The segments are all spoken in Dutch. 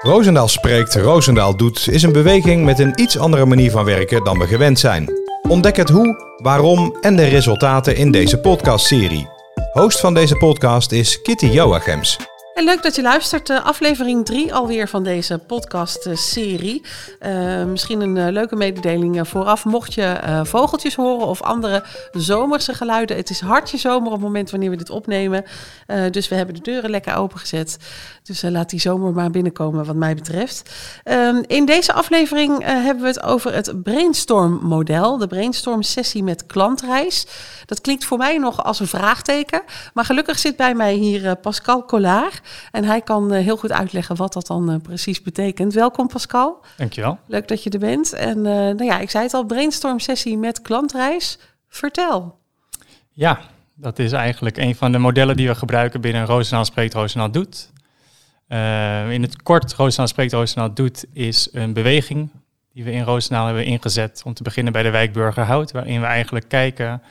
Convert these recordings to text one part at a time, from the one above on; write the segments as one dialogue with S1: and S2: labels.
S1: Roosendaal spreekt, Roosendaal doet is een beweging met een iets andere manier van werken dan we gewend zijn. Ontdek het hoe, waarom en de resultaten in deze podcastserie. Host van deze podcast is Kitty Joachims.
S2: Leuk dat je luistert. Uh, aflevering 3 alweer van deze podcast-serie. Uh, misschien een uh, leuke mededeling vooraf. Mocht je vogeltjes horen of andere zomerse geluiden. Het is hartje zomer op het moment wanneer we dit opnemen. dus we hebben de deuren lekker opengezet. Dus laat die zomer maar binnenkomen wat mij betreft. Ehm, in deze aflevering hebben we het over het brainstorm-model. De brainstorm-sessie met klantreis. Dat klinkt voor mij nog als een vraagteken. Maar gelukkig zit bij mij hier Pascal Collard. En hij kan eh, heel goed uitleggen wat dat dan eh, precies betekent. Welkom Pascal.
S3: Dankjewel.
S2: Leuk dat je er bent. En uh, nou ja, ik zei het al, brainstorm sessie met klantreis. Vertel.
S3: Ja, dat is eigenlijk een van de modellen die we gebruiken binnen Roosendaal Spreekt, Roosendaal Doet. Uh, in het kort, Roosendaal Spreekt, Roosendaal Doet is een beweging die we in Roosendaal hebben ingezet om te beginnen bij de wijk Burgerhout, waarin we eigenlijk kijken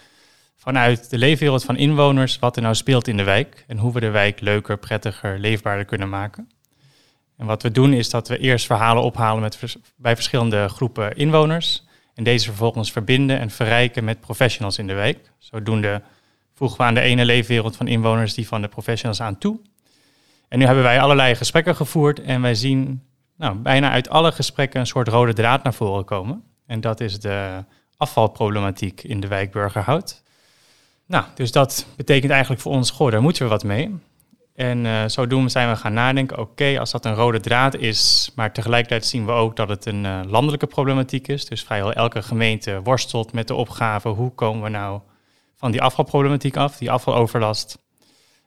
S3: vanuit de leefwereld van inwoners wat er nou speelt in de wijk en hoe we de wijk leuker, prettiger, leefbaarder kunnen maken. En wat we doen is dat we eerst verhalen ophalen met, bij verschillende groepen inwoners en deze vervolgens verbinden en verrijken met professionals in de wijk. Zodoende voegen we aan de ene leefwereld van inwoners die van de professionals aan toe. En nu hebben wij allerlei gesprekken gevoerd en wij zien nou, bijna uit alle gesprekken een soort rode draad naar voren komen. En dat is de afvalproblematiek in de wijk Burgerhout. Nou, dus dat betekent eigenlijk voor ons, goh, daar moeten we wat mee. En uh, zodoende zijn we gaan nadenken, oké, als dat een rode draad is, maar tegelijkertijd zien we ook dat het een uh, landelijke problematiek is. Dus vrijwel elke gemeente worstelt met de opgave, hoe komen we nou van die afvalproblematiek af, die afvaloverlast.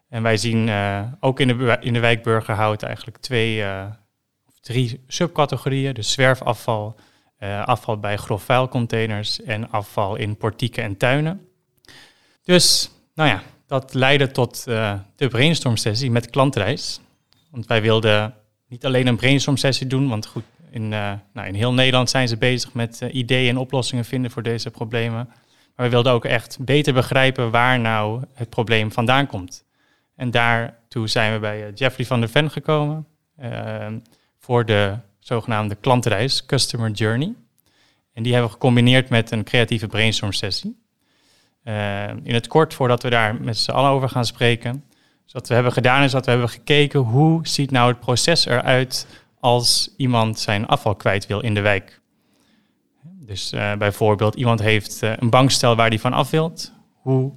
S3: En wij zien uh, ook in de, in de wijk Burgerhout eigenlijk twee of drie subcategorieën. Dus zwerfafval, afval bij grofvuilcontainers en afval in portieken en tuinen. Dus, nou ja, dat leidde tot uh, de brainstorm sessie met klantreis. Want wij wilden niet alleen een brainstorm sessie doen, want goed, in, uh, nou, in heel Nederland zijn ze bezig met uh, ideeën en oplossingen vinden voor deze problemen. Maar we wilden ook echt beter begrijpen waar nou het probleem vandaan komt. En daartoe zijn we bij Jeffrey van der Ven gekomen ehm, voor de zogenaamde klantreis, Customer Journey. En die hebben we gecombineerd met een creatieve brainstorm sessie. Uh, in het kort, voordat we daar met z'n allen over gaan spreken. Dus wat we hebben gedaan is dat we hebben gekeken hoe ziet nou het proces eruit als iemand zijn afval kwijt wil in de wijk. Dus uh, bijvoorbeeld iemand heeft uh, een bankstel waar hij van af wilt. Hoe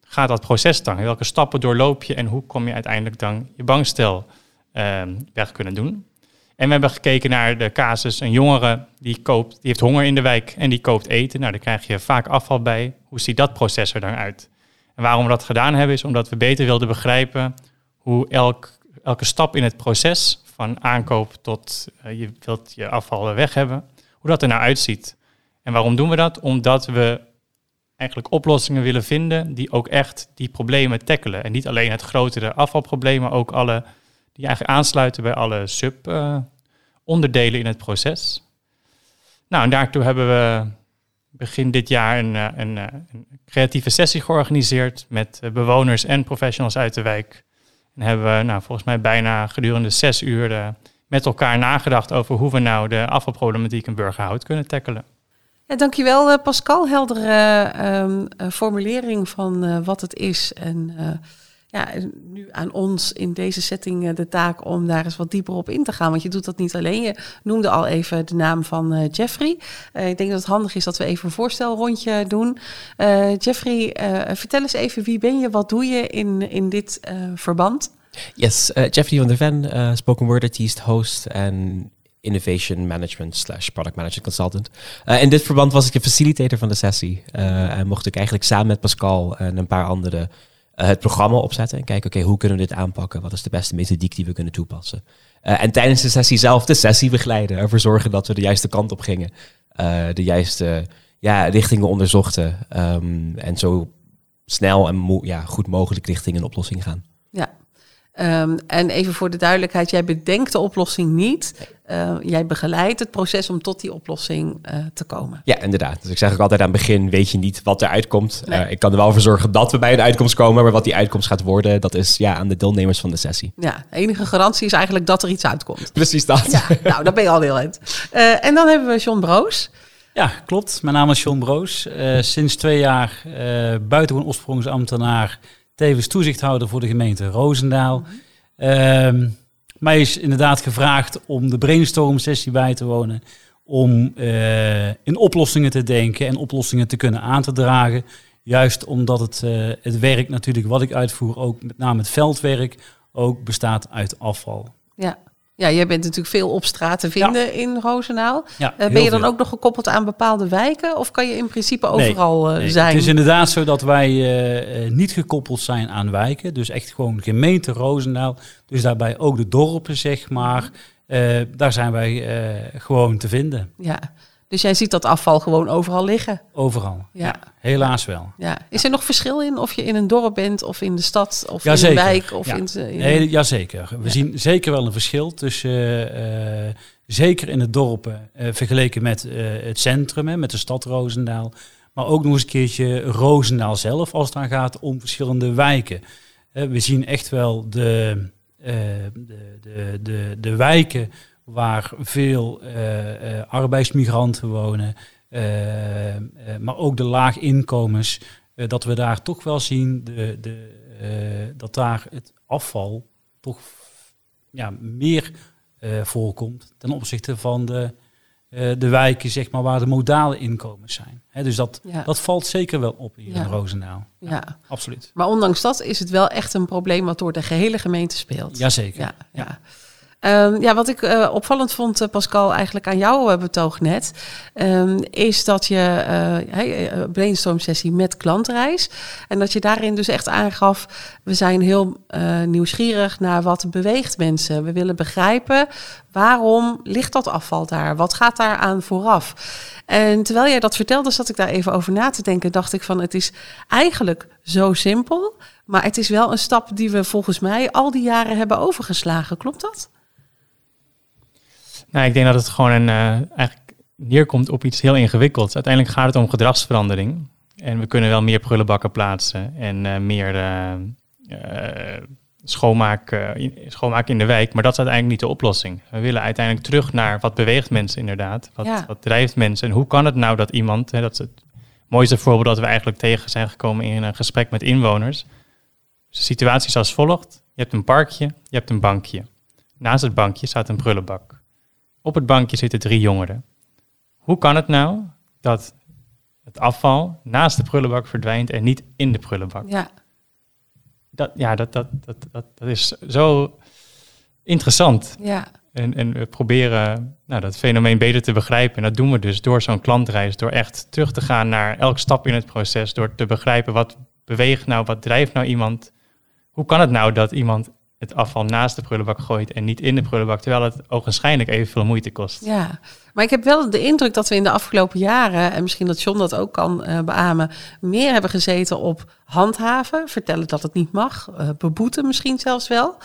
S3: gaat dat proces dan? Welke stappen doorloop je en hoe kom je uiteindelijk dan je bankstel weg kunnen doen? En we hebben gekeken naar de casus, een jongere die, koopt, die heeft honger in de wijk en die koopt eten. Nou, daar krijg je vaak afval bij. Hoe ziet dat proces er dan uit? En waarom we dat gedaan hebben, is omdat we beter wilden begrijpen hoe elk, elke stap in het proces, van aankoop tot uh, je wilt je afval weg hebben, hoe dat er nou uitziet. En waarom doen we dat? Omdat we eigenlijk oplossingen willen vinden die ook echt die problemen tackelen. En niet alleen het grotere afvalprobleem, maar ook alle die eigenlijk aansluiten bij alle sub-onderdelen in het proces. Nou, en daartoe hebben we begin dit jaar een, eh, een, een, een creatieve sessie georganiseerd met uh, bewoners en professionals uit de wijk. En hebben we nou, volgens mij bijna gedurende zes uur met elkaar nagedacht over hoe we nou de afvalproblematiek in Burgerhout kunnen tackelen.
S2: Ja, dankjewel Pascal. Heldere um, formulering van wat het is en ja, nu aan ons in deze setting de taak om daar eens wat dieper op in te gaan. Want je doet dat niet alleen. Je noemde al even de naam van uh, Jeffrey. Uh, ik denk dat het handig is dat we even een voorstelrondje doen. Jeffrey, vertel eens even wie ben je, wat doe je in, in dit verband?
S4: Yes, Jeffrey van der Ven, spoken word artist, host en innovation management slash product management consultant. In dit verband was ik de facilitator van de sessie. En mocht ik eigenlijk samen met Pascal en een paar andere uh, het programma opzetten en kijken, oké, hoe kunnen we dit aanpakken? Wat is de beste methodiek die we kunnen toepassen? Uh, en tijdens de sessie zelf de sessie begeleiden. Ervoor zorgen dat we de juiste kant op gingen. Uh, de juiste ja, richtingen onderzochten. Um, en zo snel en ja, goed mogelijk richting een oplossing gaan.
S2: Ja, Um, en even voor de duidelijkheid, jij bedenkt de oplossing niet. Eh, jij begeleidt het proces om tot die oplossing eh, te komen.
S4: Ja, inderdaad. Dus ik zeg ook altijd aan het begin, weet je niet wat eruit komt.
S2: Nee.
S4: Eh, ik kan er wel voor zorgen dat we bij een uitkomst komen, maar wat die uitkomst gaat worden, dat is ja, aan de deelnemers van de sessie.
S2: Ja, de enige garantie is eigenlijk dat er iets uitkomt.
S4: Precies dat.
S2: Ja, nou, daar ben je al heel eind. Eh, en dan hebben we John Broos.
S5: Ja, klopt. Mijn naam is John Broos. Eh, sinds twee jaar eh buitengewoon oorsprongsambtenaar, tevens toezichthouder voor de gemeente Roosendaal. Ehm, mij is inderdaad gevraagd om de brainstorm sessie bij te wonen, om eh, in oplossingen te denken en oplossingen te kunnen aan te dragen. Juist omdat het, eh, het werk natuurlijk wat ik uitvoer, ook met name het veldwerk, ook bestaat uit afval.
S2: Ja. Ja, jij bent natuurlijk veel op straat te vinden in Roosendaal.
S5: Ja,
S2: Eh, ben je dan
S5: veel.
S2: ook nog gekoppeld aan bepaalde wijken? Of kan je in principe overal eh,
S5: Nee,
S2: zijn?
S5: Het is inderdaad zo dat wij eh, niet gekoppeld zijn aan wijken. Dus echt gewoon gemeente Roosendaal. Dus daarbij ook de dorpen, zeg maar. Eh, daar zijn wij gewoon te vinden.
S2: Ja, dus jij ziet dat afval gewoon overal liggen.
S5: Overal.
S2: Ja.
S5: Helaas wel.
S2: Ja. Is er nog verschil in of je in een dorp bent of in de stad of in een wijk? Of
S5: ja.
S2: in, in
S5: Nee, jazeker. We
S2: Ja.
S5: zien zeker wel een verschil tussen, eh, zeker in de dorpen, eh, vergeleken met eh, het centrum, hè, met de stad Roosendaal. Maar ook nog eens een keertje Roosendaal zelf, als het dan gaat om verschillende wijken. We zien echt wel de, de, de, de, de wijken waar veel eh, eh, arbeidsmigranten wonen, eh, maar ook de laaginkomens, dat we daar toch wel zien de, de, dat daar het afval toch ja, meer voorkomt ten opzichte van de, de wijken zeg maar, waar de modale inkomens zijn. Dus dat,
S2: Ja.
S5: dat valt zeker wel op hier
S2: Ja.
S5: in Roosendaal.
S2: ja.
S5: Absoluut.
S2: Maar ondanks dat is het wel echt een probleem wat door de gehele gemeente speelt.
S5: Jazeker.
S2: Ja, ja. Ehm, ja, wat ik eh, opvallend vond, eh, Pascal, eigenlijk aan jouw eh, betoog net, ehm, is dat je eh, brainstorm sessie met klantreis en dat je daarin dus echt aangaf, we zijn heel nieuwsgierig naar wat beweegt mensen. We willen begrijpen waarom ligt dat afval daar? Wat gaat daar aan vooraf? En terwijl jij dat vertelde, zat ik daar even over na te denken. Dacht ik van, het is eigenlijk zo simpel, maar het is wel een stap die we volgens mij al die jaren hebben overgeslagen. Klopt dat?
S3: Nou, ik denk dat het gewoon een, eh, eigenlijk neerkomt op iets heel ingewikkelds. Uiteindelijk gaat het om gedragsverandering. En we kunnen wel meer prullenbakken plaatsen en eh, meer eh, schoonmaak, in, schoonmaak in de wijk. Maar dat is uiteindelijk niet de oplossing. We willen uiteindelijk terug naar wat beweegt mensen inderdaad. Wat,
S2: Ja.
S3: wat drijft mensen? En hoe kan het nou dat iemand, hè, dat is het mooiste voorbeeld dat we eigenlijk tegen zijn gekomen in een gesprek met inwoners. Dus de situatie is als volgt. Je hebt een parkje, je hebt een bankje. Naast het bankje staat een prullenbak. Op het bankje zitten drie jongeren. Hoe kan het nou dat het afval naast de prullenbak verdwijnt en niet in de prullenbak?
S2: Ja,
S3: Dat, ja, dat, dat, dat, dat, dat is zo interessant.
S2: ja,
S3: En, en we proberen nou, dat fenomeen beter te begrijpen. En dat doen we dus door zo'n klantreis, door echt terug te gaan naar elke stap in het proces, door te begrijpen wat beweegt nou, wat drijft nou iemand. Hoe kan het nou dat iemand het afval naast de prullenbak gooit en niet in de prullenbak, terwijl het ogenschijnlijk evenveel moeite kost?
S2: ja. Maar ik heb wel de indruk dat we in de afgelopen jaren, en misschien dat John dat ook kan eh, beamen, meer hebben gezeten op handhaven, vertellen dat het niet mag, eh, beboeten misschien zelfs wel.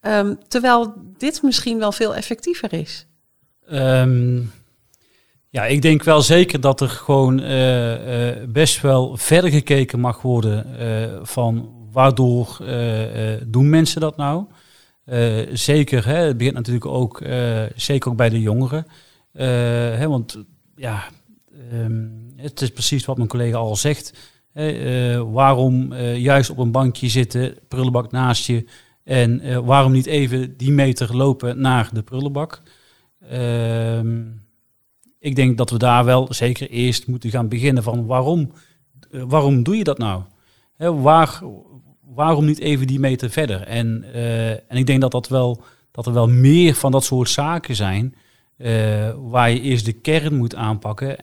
S2: Ehm, terwijl dit misschien wel veel effectiever is.
S5: Ehm, ja, ik denk wel zeker dat er gewoon eh, eh, best wel verder gekeken mag worden eh, van waardoor doen mensen dat nou? Zeker, hè, het begint natuurlijk ook, zeker ook bij de jongeren. Hè, want ja, ehm, het is precies wat mijn collega al zegt. Hè, waarom juist op een bankje zitten, prullenbak naast je, en eh, waarom niet even die meter lopen naar de prullenbak? Ehm, ik denk dat we daar wel zeker eerst moeten gaan beginnen van waarom, eh, waarom doe je dat nou? Hè, waar, waarom niet even die meter verder? En, eh, en ik denk dat, dat, wel, dat er wel meer van dat soort zaken zijn waar je eerst de kern moet aanpakken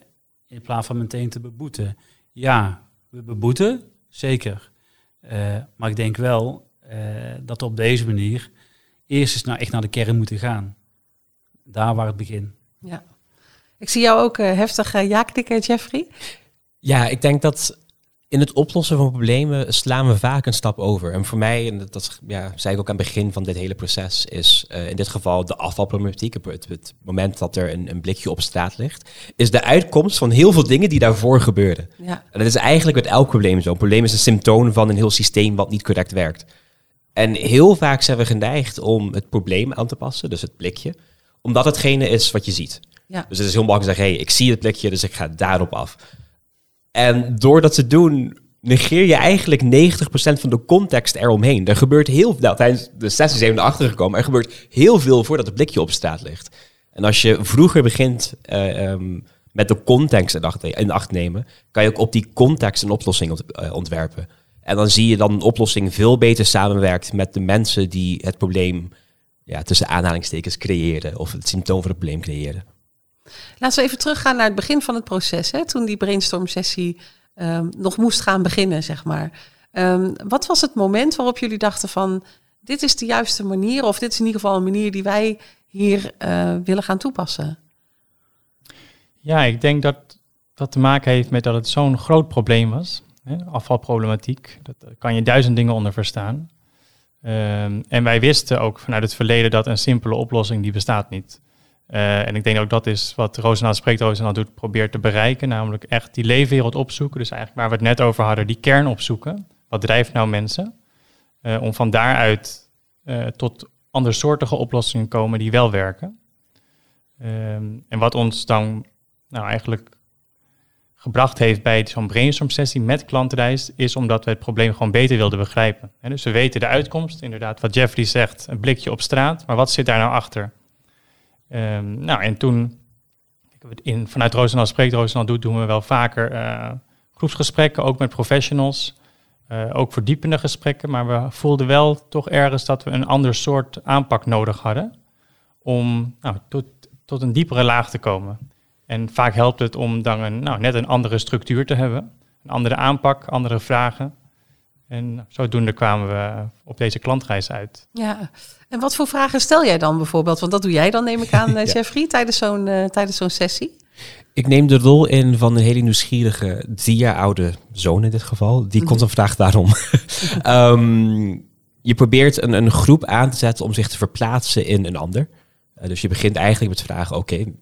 S5: in plaats van meteen te beboeten. Ja, we beboeten, zeker. Maar ik denk wel dat we op deze manier eerst eens naar, echt naar de kern moeten gaan. Daar waar het begint.
S2: Ja. Ik zie jou ook eh, heftig uh, ja knikken, Jeffrey.
S4: Ja, ik denk dat in het oplossen van problemen slaan we vaak een stap over. En voor mij, en dat, dat ja, zei ik ook aan het begin van dit hele proces, is uh, in dit geval de afvalproblematiek. Het, het moment dat er een, een, blikje op straat ligt, is de uitkomst van heel veel dingen die daarvoor gebeurden. Ja. En dat is eigenlijk met elk probleem zo. Een probleem is een symptoom van een heel systeem wat niet correct werkt. En heel vaak zijn we geneigd om het probleem aan te passen, dus het blikje, omdat hetgene is wat je ziet. Ja. Dus het is heel makkelijk te zeggen, hey, ik zie het blikje, dus ik ga daarop af. En door dat te doen, negeer je eigenlijk 90% van de context eromheen. Er gebeurt heel veel, nou, tijdens de sessie zijn we erachter gekomen, er gebeurt heel veel voordat het blikje op straat ligt. En als je vroeger begint uh, um, met de context in acht, in acht, nemen, kan je ook op die context een oplossing uh, ontwerpen. En dan zie je dat een oplossing veel beter samenwerkt met de mensen die het probleem ja, tussen aanhalingstekens creëren of het symptoom van het probleem creëren.
S2: Laten we even teruggaan naar het begin van het proces. Hè? Toen die brainstorm sessie um, nog moest gaan beginnen, zeg maar. Um, wat was het moment waarop jullie dachten van... dit is de juiste manier, of dit is in ieder geval een manier die wij hier uh, willen gaan toepassen?
S3: Ja, ik denk dat dat te maken heeft met dat het zo'n groot probleem was. Afvalproblematiek, daar kan je duizend dingen onder verstaan. Um, en wij wisten ook vanuit het verleden dat een simpele oplossing die bestaat niet. Uh, en ik denk ook dat is wat Roosendaal Spreekt Roosendaal doet, probeert te bereiken. Namelijk echt die leefwereld opzoeken. Dus eigenlijk waar we het net over hadden, die kern opzoeken. Wat drijft nou mensen? Uh, om van daaruit uh, tot andersoortige oplossingen komen die wel werken. Um, en wat ons dan nou eigenlijk gebracht heeft bij zo'n brainstorm sessie met klantenreis, is omdat we het probleem gewoon beter wilden begrijpen. En dus we weten de uitkomst, inderdaad wat Jeffrey zegt, een blikje op straat. Maar wat zit daar nou achter? Um, nou, en toen, in, vanuit Roosendaal Spreekt Roosendaal doet, doen we wel vaker uh, groepsgesprekken, ook met professionals. Uh, ook verdiepende gesprekken, maar we voelden wel toch ergens dat we een ander soort aanpak nodig hadden om nou, tot, tot een diepere laag te komen. En vaak helpt het om dan een, nou, net een andere structuur te hebben, een andere aanpak, andere vragen. En zodoende kwamen we op deze klantreis uit.
S2: Ja, en wat voor vragen stel jij dan bijvoorbeeld? Want dat doe jij dan, neem ik aan, ja. Jeffrey, tijdens zo'n uh, tijdens zo'n sessie.
S4: Ik neem de rol in van een hele nieuwsgierige, drie jaar oude zoon in dit geval. Die komt dan vraag daarom. um, je probeert een, een groep aan te zetten om zich te verplaatsen in een ander. Uh, dus je begint eigenlijk met vragen, oké, okay,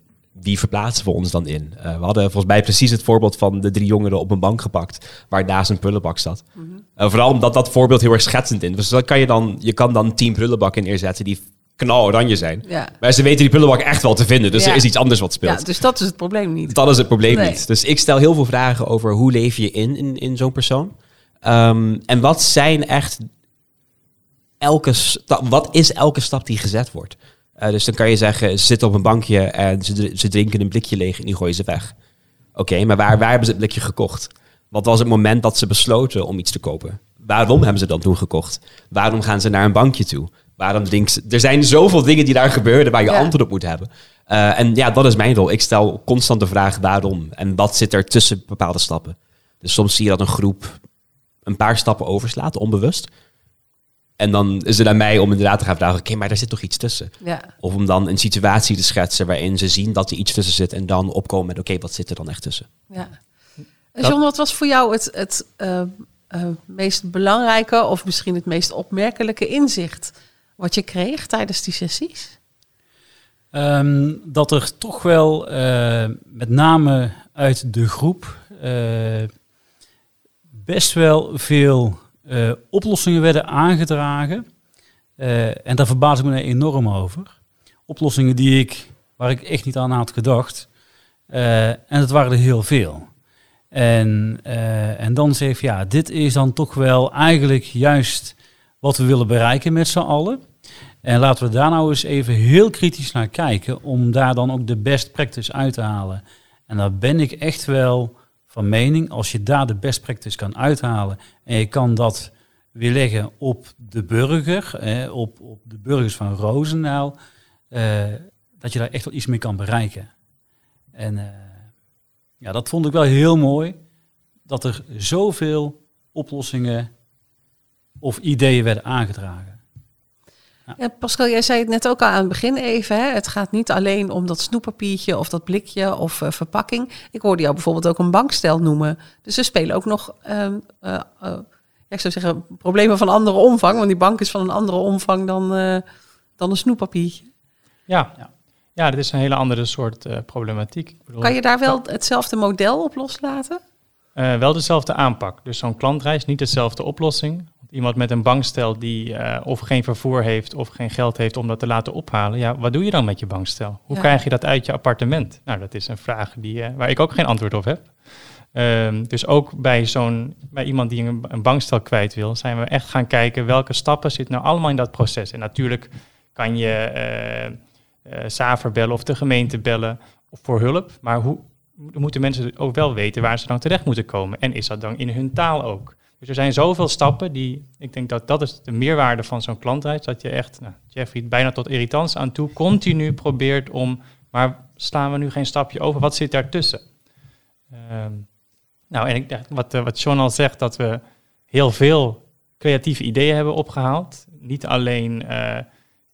S4: wie verplaatsen we ons dan in? Uh, we hadden volgens mij precies het voorbeeld van de drie jongeren op een bank gepakt, waar naast een prullenbak zat. Mm -hmm. vooral omdat dat voorbeeld heel erg schetsend is. Dus dat kan je dan, je kan dan tien prullenbakken neerzetten die knaloranje zijn. Ja. Maar ze weten die prullenbak echt wel te vinden, dus ja. er is iets anders wat speelt.
S2: Ja, dus dat is het probleem niet.
S4: Dat is het probleem nee. niet. Dus ik stel heel veel vragen over hoe leef je in, in, in zo'n persoon? Um, en wat zijn echt elke wat is elke stap die gezet wordt? Uh, dus dan kan je zeggen, ze zitten op een bankje en ze, ze drinken een blikje leeg en die gooien ze weg. Oké, okay, maar waar, waar hebben ze het blikje gekocht? Wat was het moment dat ze besloten om iets te kopen? Waarom hebben ze dat toen gekocht? Waarom gaan ze naar een bankje toe? Waarom drinken ze... Er zijn zoveel dingen die daar gebeuren waar je ja. antwoord op moet hebben. Uh, en ja, dat is mijn rol. Ik stel constant de vraag waarom. En wat zit er tussen bepaalde stappen? Dus soms zie je dat een groep een paar stappen overslaat, onbewust. En dan is het aan mij om inderdaad te gaan vragen, oké, okay, maar daar zit toch iets tussen? Ja. Of om dan een situatie te schetsen waarin ze zien dat er iets tussen zit en dan opkomen met, oké, okay, wat zit er dan echt tussen? Ja.
S2: John, wat was voor jou het, het uh, uh, meest belangrijke of misschien het meest opmerkelijke inzicht wat je kreeg tijdens die sessies?
S5: Um, dat er toch wel uh, met name uit de groep best wel veel uh, oplossingen werden aangedragen. Uh, en daar verbaas ik me enorm over. Oplossingen die ik, waar ik echt niet aan had gedacht. Uh, en het waren er heel veel. En, en dan zeg je, ja, dit is dan toch wel eigenlijk juist wat we willen bereiken met z'n allen. En laten we daar nou eens even heel kritisch naar kijken om daar dan ook de best practice uit te halen. En daar ben ik echt wel van mening, als je daar de best practice kan uithalen en je kan dat weerleggen op de burger, eh, op, op de burgers van Roosendaal, eh, dat je daar echt wel iets mee kan bereiken. En uh, ja, dat vond ik wel heel mooi, dat er zoveel oplossingen of ideeën werden aangedragen.
S2: Ja, Pascal, jij zei het net ook al aan het begin even. Hè? Het gaat niet alleen om dat snoeppapiertje of dat blikje of eh, verpakking. Ik hoorde jou bijvoorbeeld ook een bankstel noemen. Dus er spelen ook nog, ehm, eh, eh, ja, ik zou zeggen, problemen van andere omvang. Want die bank is van een andere omvang dan, eh, dan een snoeppapiertje.
S3: Ja.
S5: Ja.
S3: ja. dat is een hele andere soort eh, problematiek. Ik bedoel,
S2: Kan je daar wel hetzelfde model op loslaten?
S3: Eh, wel dezelfde aanpak. Dus zo'n klantreis, niet dezelfde oplossing. Iemand met een bankstel die eh, of geen vervoer heeft of geen geld heeft om dat te laten ophalen. Ja, wat doe je dan met je bankstel? Hoe
S2: Ja.
S3: krijg je dat uit je appartement? Nou, dat is een vraag die, eh, waar ik ook geen antwoord op heb. Ehm, dus ook bij, zo'n, bij iemand die een, een bankstel kwijt wil, zijn we echt gaan kijken welke stappen zitten nou allemaal in dat proces. En natuurlijk kan je eh Saver bellen of de gemeente bellen voor hulp. Maar hoe moeten mensen ook wel weten waar ze dan terecht moeten komen? En is dat dan in hun taal ook? Dus er zijn zoveel stappen die, ik denk dat dat is de meerwaarde van zo'n klantreis. Dat je echt, nou, Jeffrey, bijna tot irritantie aan toe, continu probeert om, maar slaan we nu geen stapje over? Wat zit daartussen? Ehm nou, en ik, dacht, wat, eh, wat John al zegt, dat we heel veel creatieve ideeën hebben opgehaald. Niet alleen eh,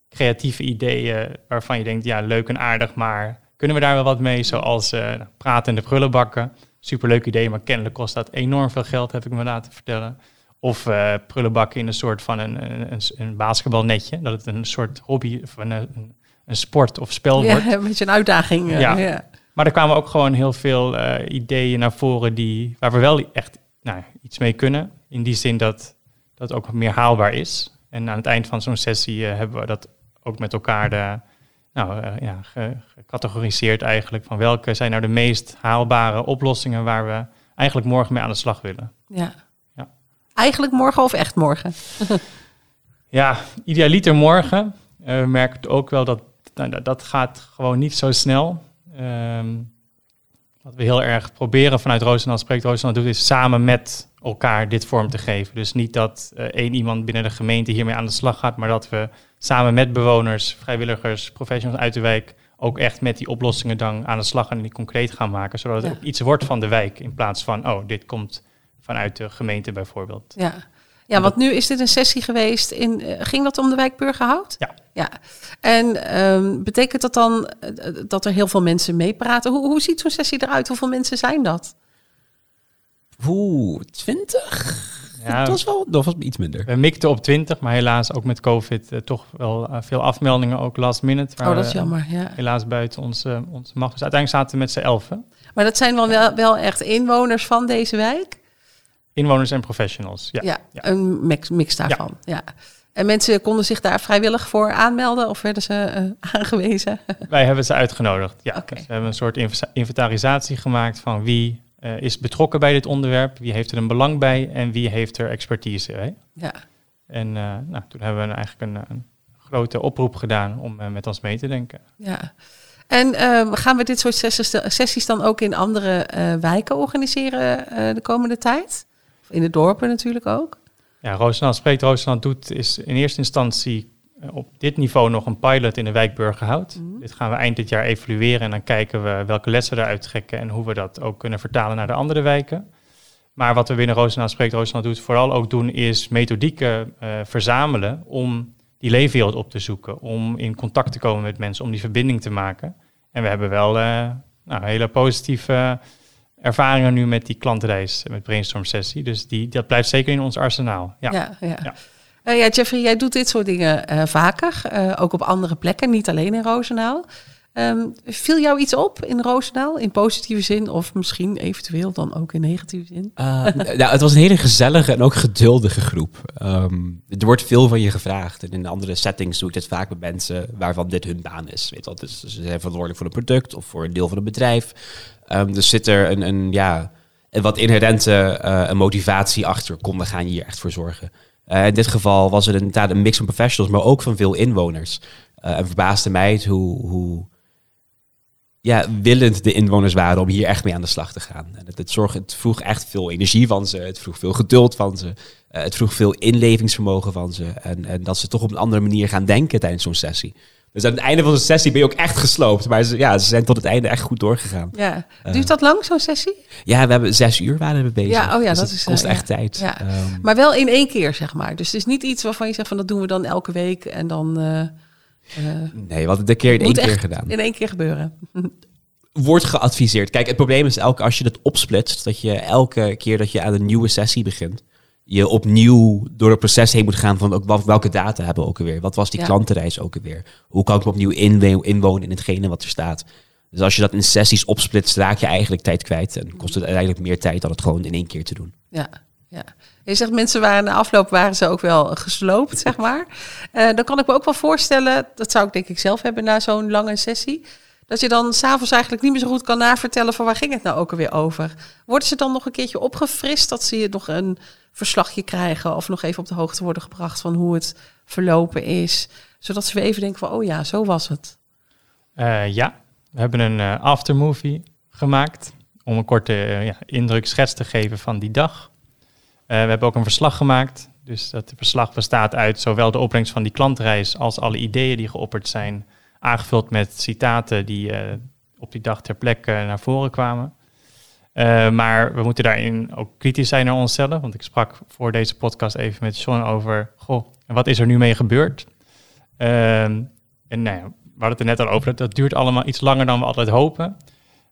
S3: creatieve ideeën waarvan je denkt, ja, leuk en aardig, maar kunnen we daar wel wat mee? Zoals eh pratende prullenbakken. Superleuk idee, maar kennelijk kost dat enorm veel geld, heb ik me laten vertellen. Of eh, prullenbakken in een soort van een, een, een, basketbalnetje. Dat het een soort hobby of een, een, een sport of spel wordt.
S2: Ja, een beetje een uitdaging. eh,
S3: Ja.
S2: ja.
S3: Maar er kwamen ook gewoon heel veel eh, ideeën naar voren die, waar we wel echt nou, iets mee kunnen. In die zin dat dat ook meer haalbaar is. En aan het eind van zo'n sessie hebben we dat ook met elkaar de, nou, eh, ja, ge- gecategoriseerd eigenlijk. Van welke zijn nou de meest haalbare oplossingen waar we eigenlijk morgen mee aan de slag willen.
S2: Ja.
S3: Ja.
S2: Eigenlijk morgen of echt morgen?
S3: Ja, idealiter morgen. Eh, we merken ook wel dat nou, dat, dat gaat gewoon niet zo snel. Ehm, wat we heel erg proberen vanuit Roosendaal Spreekt Roosendaal doet, is samen met elkaar dit vorm te geven. Dus niet dat eh, één iemand binnen de gemeente hiermee aan de slag gaat, maar dat we samen met bewoners, vrijwilligers, professionals uit de wijk ook echt met die oplossingen dan aan de slag en die concreet gaan maken, zodat het
S2: Ja.
S3: ook iets wordt van de wijk in plaats van, oh, dit komt vanuit de gemeente bijvoorbeeld.
S2: Ja. Ja, want nu is dit een sessie geweest in. eh, ging dat om de wijk Burgerhout?
S3: Ja.
S2: Ja. En ehm, betekent dat dan eh, dat er heel veel mensen meepraten? Hoe, hoe ziet zo'n sessie eruit? Hoeveel mensen zijn dat?
S4: Oeh, 20?
S3: Ja,
S4: dat was wel dat was iets minder.
S3: We mikten op 20, maar helaas ook met COVID eh, toch wel eh, veel afmeldingen, ook last minute. waar
S2: Oh, dat is
S3: we,
S2: jammer. Ja.
S3: Helaas buiten onze, onze macht. Dus uiteindelijk zaten we met z'n elfen.
S2: Maar dat zijn wel, wel, wel echt inwoners van deze wijk?
S3: Inwoners en professionals. Ja.
S2: Ja,
S3: ja.
S2: een mix, mix daarvan. Ja. En mensen konden zich daar vrijwillig voor aanmelden of werden ze eh, aangewezen?
S3: Wij hebben ze uitgenodigd. Ja.
S2: Oké.
S3: Dus we hebben een soort inv- inventarisatie gemaakt van wie eh, is betrokken bij dit onderwerp, wie heeft er een belang bij en wie heeft er expertise bij.
S2: Ja.
S3: En eh, nou, toen hebben we eigenlijk een, een grote oproep gedaan om eh, met ons mee te denken.
S2: ja. En gaan we dit soort sessies, dan ook in andere wijken organiseren de komende tijd? Of in de dorpen natuurlijk ook?
S3: Ja, Roosendaal spreekt, Roosendaal doet is in eerste instantie op dit niveau nog een pilot in de wijk Burgerhout.
S2: Mhm.
S3: Dit gaan we eind dit jaar evalueren en dan kijken we welke lessen eruit trekken en hoe we dat ook kunnen vertalen naar de andere wijken. Maar wat we binnen Roosendaal spreekt, Roosendaal doet vooral ook doen is methodieken eh, verzamelen om die leefwereld op te zoeken, om in contact te komen met mensen, om die verbinding te maken. En we hebben wel eh, nou, hele positieve ervaringen nu met die klantreis, met brainstorm sessie. Dus die, dat blijft zeker in ons arsenaal. Ja.
S2: ja, ja.
S3: Ja.
S2: Eh, ja, Jeffrey, jij doet dit soort dingen eh, vaker, eh, ook op andere plekken, niet alleen in Roosendaal. Ehm, viel jou iets op in Roosendaal, in positieve zin of misschien eventueel dan ook in negatieve zin?
S4: Nou, het was een hele gezellige en ook geduldige groep. Ehm, er wordt veel van je gevraagd. En in andere settings doe ik dit vaak met mensen waarvan dit hun baan is. Weet wel, dus ze zijn verantwoordelijk voor een product of voor een deel van een bedrijf. Ehm, dus zit er een, een, ja, wat inherente een motivatie achter. Kom, we gaan hier echt voor zorgen. Eh, in dit geval was het inderdaad een mix van professionals, maar ook van veel inwoners. Eh, en verbaasde mij het hoe, hoe ja, willend de inwoners waren om hier echt mee aan de slag te gaan. En het, het, zorg, het vroeg echt veel energie van ze, het vroeg veel geduld van ze, eh, het vroeg veel inlevingsvermogen van ze. En, en dat ze toch op een andere manier gaan denken tijdens zo'n sessie. Dus aan het einde van de sessie ben je ook echt gesloopt. Maar ze, ja, ze zijn tot het einde echt goed doorgegaan.
S2: Ja. Duurt dat lang, zo'n sessie?
S4: Ja, we hebben zes uur waren we bezig.
S2: Ja, oh ja,
S4: Dus
S2: dat is,
S4: kost
S2: eh,
S4: echt
S2: ja.
S4: tijd.
S2: Ja.
S4: Ehm,
S2: Maar wel in één keer, zeg maar. Dus het is niet iets waarvan je zegt van dat doen we dan elke week en dan eh, eh,
S4: nee, we hadden een keer in één keer gedaan.
S2: in één keer gebeuren.
S4: Wordt geadviseerd. Kijk, het probleem is elke als je het opsplitst, dat je elke keer dat je aan een nieuwe sessie begint, je opnieuw door het proces heen moet gaan van welke data hebben we ook alweer? Wat was die
S2: Ja.
S4: klantenreis ook alweer? Hoe kan ik me opnieuw inwo- inwonen in hetgene wat er staat? Dus als je dat in sessies opsplitst, raak je eigenlijk tijd kwijt en kost het uiteindelijk meer tijd dan het gewoon in één keer te doen.
S2: Ja, ja. Je zegt mensen waren na afloop waren ze ook wel gesloopt, zeg maar. Eh, dan kan ik me ook wel voorstellen, dat zou ik denk ik zelf hebben na zo'n lange sessie, dat je dan s'avonds eigenlijk niet meer zo goed kan navertellen van waar ging het nou ook alweer over. Worden ze dan nog een keertje opgefrist, dat ze je nog een verslagje krijgen of nog even op de hoogte worden gebracht van hoe het verlopen is, zodat ze weer even denken van oh ja, zo was het.
S3: Eh, ja, we hebben een eh, aftermovie gemaakt om een korte eh, ja, indruk, schets te geven van die dag. We hebben ook een verslag gemaakt. Dus dat verslag bestaat uit zowel de opbrengst van die klantreis als alle ideeën die geopperd zijn, aangevuld met citaten die op die dag ter plekke naar voren kwamen. Eh, maar we moeten daarin ook kritisch zijn naar onszelf. Want ik sprak voor deze podcast even met Sean over... Goh, wat is er nu mee gebeurd? Ehm, en nou we hadden het er net al over. Dat, duurt allemaal iets langer dan we altijd hopen.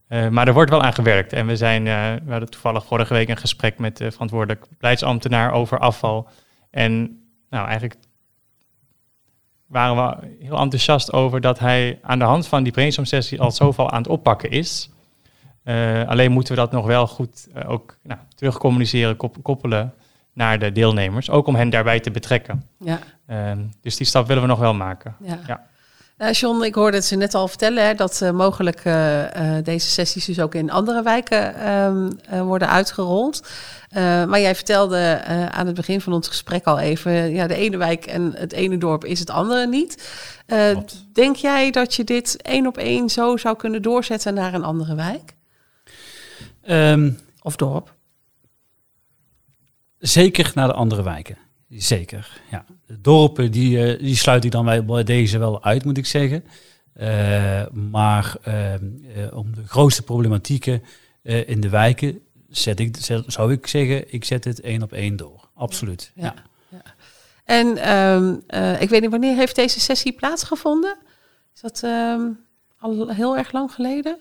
S3: Eh, maar er wordt wel aan gewerkt. En we, zijn, eh, we hadden toevallig vorige week een gesprek met de verantwoordelijk beleidsambtenaar over afval. En nou, eigenlijk waren we heel enthousiast over dat hij aan de hand van die brainstorm sessie al zoveel aan het oppakken is. Eh, alleen moeten we dat nog wel goed eh, ook nou, terugcommuniceren, kop- koppelen naar de deelnemers. Ook om hen daarbij te betrekken.
S2: Ja.
S3: Ehm, dus die stap willen we nog wel maken.
S2: Ja.
S3: Ja.
S2: Eh, John, ik hoorde het ze net al vertellen hè, dat mogelijk deze sessies dus ook in andere wijken ehm, eh, worden uitgerold. Maar jij vertelde aan het begin van ons gesprek al even, ja, de ene wijk en het ene dorp is het andere niet. Denk jij dat je dit één op één zo zou kunnen doorzetten naar een andere wijk
S5: Ehm,
S2: of dorp?
S5: Zeker naar de andere wijken. Zeker, ja. De dorpen, die, eh, die sluit ik dan bij- deze wel uit, moet ik zeggen. Eh, maar ehm, eh, om de grootste problematieken eh, in de wijken zet ik, zet- zou ik zeggen, ik zet het één op één door. Absoluut, ja.
S2: Ja. En ehm, eh, ik weet niet, wanneer heeft deze sessie plaatsgevonden? Is dat ehm, al heel erg lang geleden?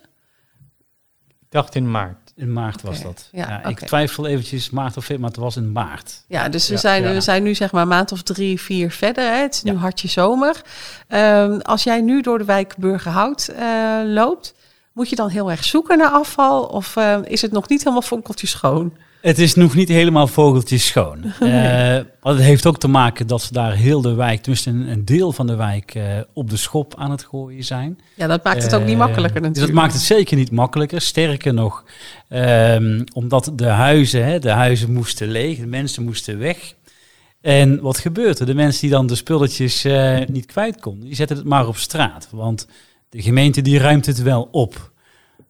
S3: Ik dacht in maart.
S5: In maart was dat.
S2: ja.
S5: Ik twijfel eventjes maart of februari, maar het was in maart.
S2: Ja, dus we,
S5: Ja,
S2: zijn,
S5: ja.
S2: we zijn nu zeg maar maand of drie, vier verder. Hè? Het is nu hartje zomer. Ehm, als jij nu door de wijk Burgerhout eh, loopt, moet je dan heel erg zoeken naar afval? Of eh, is het nog niet helemaal fonkeltje schoon?
S5: Het is nog niet helemaal vogeltjes schoon. Eh, maar het heeft ook te maken dat ze daar heel de wijk, tenminste een, een deel van de wijk, eh, op de schop aan het gooien zijn.
S2: Ja, dat maakt het ook niet
S5: Eh,
S2: makkelijker
S5: Dus
S2: natuurlijk.
S5: dat maakt het zeker niet makkelijker. Sterker nog, ehm, omdat de huizen, hè, de huizen moesten leeg, de mensen moesten weg. En wat gebeurt er? De mensen die dan de spulletjes eh, niet kwijt konden, die zetten het maar op straat. Want de gemeente die ruimt het wel op.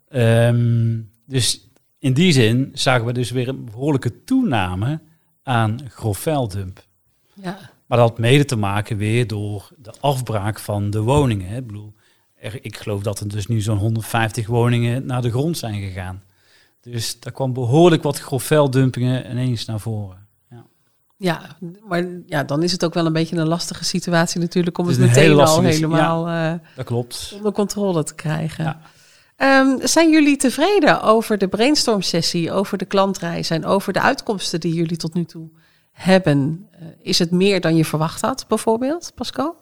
S5: Ehm, dus in die zin zagen we dus weer een behoorlijke toename aan grofvuildump.
S2: Ja,
S5: Maar dat had mede te maken weer door de afbraak van de woningen. Hè. Ik bedoel, er, ik geloof dat er dus nu zo'n 150 woningen naar de grond zijn gegaan. Dus daar kwam behoorlijk wat grofvuildumpingen ineens naar voren. Ja.
S2: ja, maar ja, dan is het ook wel een beetje een lastige situatie natuurlijk om
S5: Het
S2: meteen al helemaal eh,
S5: Dat klopt.
S2: onder controle te krijgen.
S5: Ja.
S2: Ehm, zijn jullie tevreden over de brainstorm sessie, over de klantreis en over de uitkomsten die jullie tot nu toe hebben? Eh, is het meer dan je verwacht had, bijvoorbeeld, Pascal?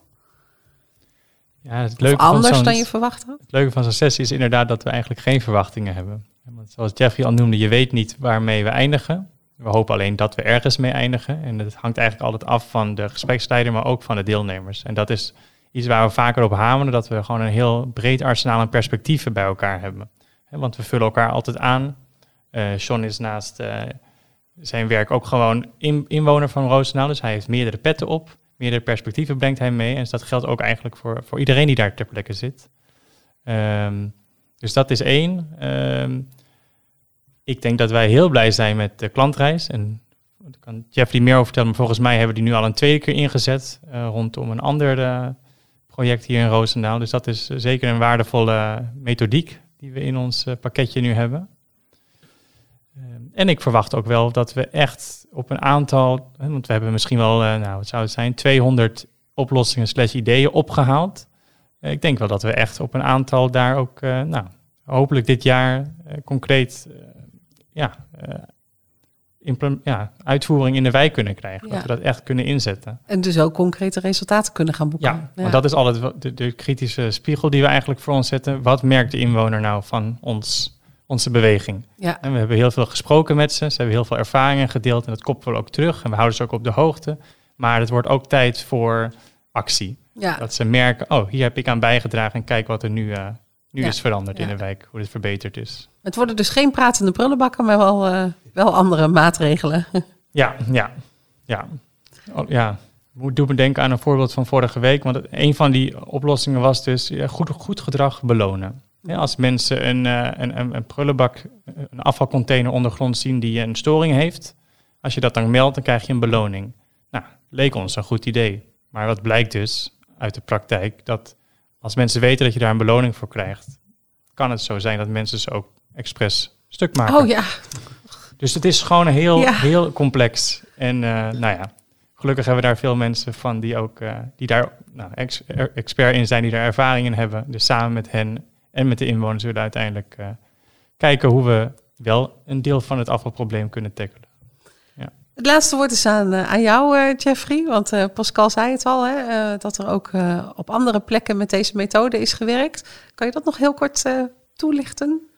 S3: Ja, het leuke, van
S2: anders
S3: zo'n,
S2: dan je verwacht had?
S3: het leuke van zo'n sessie is inderdaad dat we eigenlijk geen verwachtingen hebben. Want zoals Jeffrey al noemde, je weet niet waarmee we eindigen. We hopen alleen dat we ergens mee eindigen. En dat hangt eigenlijk altijd af van de gespreksleider, maar ook van de deelnemers. En dat is iets waar we vaker op hameren, dat we gewoon een heel breed arsenaal aan perspectieven bij elkaar hebben. Want we vullen elkaar altijd aan. Sean is naast eh, zijn werk ook gewoon in, inwoner van Roosendaal, dus hij heeft meerdere petten op. Meerdere perspectieven brengt hij mee. En dat geldt ook eigenlijk voor, voor iedereen die daar ter plekke zit. Ehm, dus dat is één. Ehm, ik denk dat wij heel blij zijn met de klantreis. En kan Jeffrey meer over vertellen. Maar volgens mij hebben die nu al een tweede keer ingezet. eh, rondom een ander project hier in Roosendaal. Dus dat is zeker een waardevolle methodiek die we in ons pakketje nu hebben. En ik verwacht ook wel dat we echt op een aantal, want we hebben misschien wel, nou wat zou het zijn, 200 oplossingen slash ideeën opgehaald. ik denk wel dat we echt op een aantal daar ook, nou, hopelijk dit jaar concreet ja, ja, uitvoering in de wijk kunnen krijgen. Dat we dat echt kunnen inzetten.
S2: En dus ook concrete resultaten kunnen gaan boeken.
S3: Ja, want dat is altijd de, de, kritische spiegel die we eigenlijk voor ons zetten. Wat merkt de inwoner nou van ons, onze beweging? Ja. En we hebben heel veel gesproken met ze. Ze hebben heel veel ervaringen gedeeld en dat koppelen we ook terug. En we houden ze ook op de hoogte. Maar het wordt ook tijd voor actie. Ja. Dat ze merken, oh, hier heb ik aan bijgedragen en kijk wat er nu, uh, nu is veranderd in de wijk, hoe het verbeterd is.
S2: Het worden dus geen pratende prullenbakken, maar wel, uh, wel andere maatregelen.
S3: Ja, ja, ja. Oh, ja. Doen me denken aan een voorbeeld van vorige week. Want een van die oplossingen was dus goed, goed gedrag belonen. Als mensen een, uh, een, een, prullenbak, een afvalcontainer ondergrond zien die een storing heeft. Als je dat dan meldt, dan krijg je een beloning. Nou, leek ons een goed idee. Maar wat blijkt dus uit de praktijk, dat als mensen weten dat je daar een beloning voor krijgt, kan het zo zijn dat mensen ze ook expres stuk maken.
S2: Oh ja.
S3: Dus het is gewoon heel, heel complex. En uh, nou ja, gelukkig hebben we daar veel mensen van die ook uh, die daar nou, ex, expert in zijn, die daar ervaring in hebben. Dus samen met hen en met de inwoners zullen we uiteindelijk uh, kijken hoe we wel een deel van het afvalprobleem kunnen tackelen.
S2: Het laatste woord is aan, aan jou, Jeffrey. Want Pascal zei het al, hè, dat er ook op andere plekken met deze methode is gewerkt. Kan je dat nog heel kort toelichten?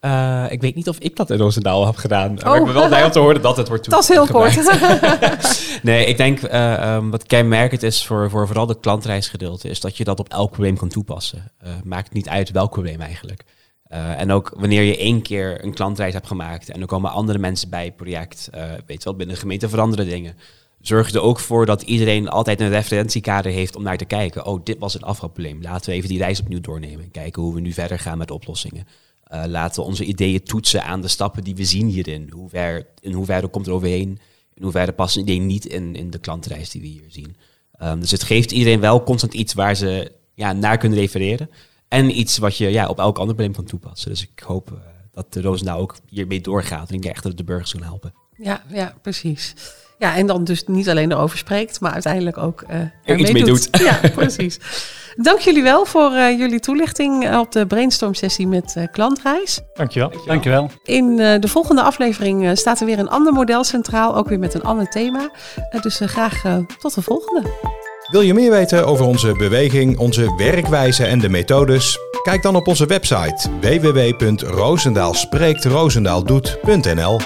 S4: Uh, ik weet niet of ik dat in Roosendaal heb gedaan. Oh. Maar ik ben wel blij om te horen dat het wordt
S2: Dat is heel kort.
S4: nee, ik denk uh, um, wat kenmerkend is voor, voor vooral de klantreisgedeelte... is dat je dat op elk probleem kan toepassen. Uh, maakt niet uit welk probleem eigenlijk. en ook wanneer je één keer een klantreis hebt gemaakt... en er komen andere mensen bij het project... weet je wel, binnen de gemeente veranderen dingen... zorg er ook voor dat iedereen altijd een referentiekader heeft om naar te kijken. Oh, dit was het afvalprobleem. Laten we even die reis opnieuw doornemen. Kijken hoe we nu verder gaan met oplossingen. Uh, laten we onze ideeën toetsen aan de stappen die we zien hierin. Hoe ver, in hoeverre komt er overheen? In hoeverre past een idee niet in, in de klantreis die we hier zien? Um, dus het geeft iedereen wel constant iets waar ze ja, naar kunnen refereren. En iets wat je ja, op elk ander probleem kan toepassen. Dus ik hoop uh, dat de Roosendaal ook hiermee doorgaat. En ik denk echt dat het de burgers kan helpen.
S2: Ja, ja, precies. Ja, en dan dus niet alleen erover spreekt, maar uiteindelijk ook uh,
S4: er iets mee doet.
S2: Ja, precies. Dank jullie wel voor uh, jullie toelichting op de brainstorm sessie met uh, Klantreis.
S3: Dankjewel. Dankjewel.
S2: In de volgende aflevering staat er weer een ander model centraal, ook weer met een ander thema. dus graag tot de volgende.
S1: Wil je meer weten over onze beweging, onze werkwijze en de methodes? Kijk dan op onze website www.roosendaalspreektroosendaal.nl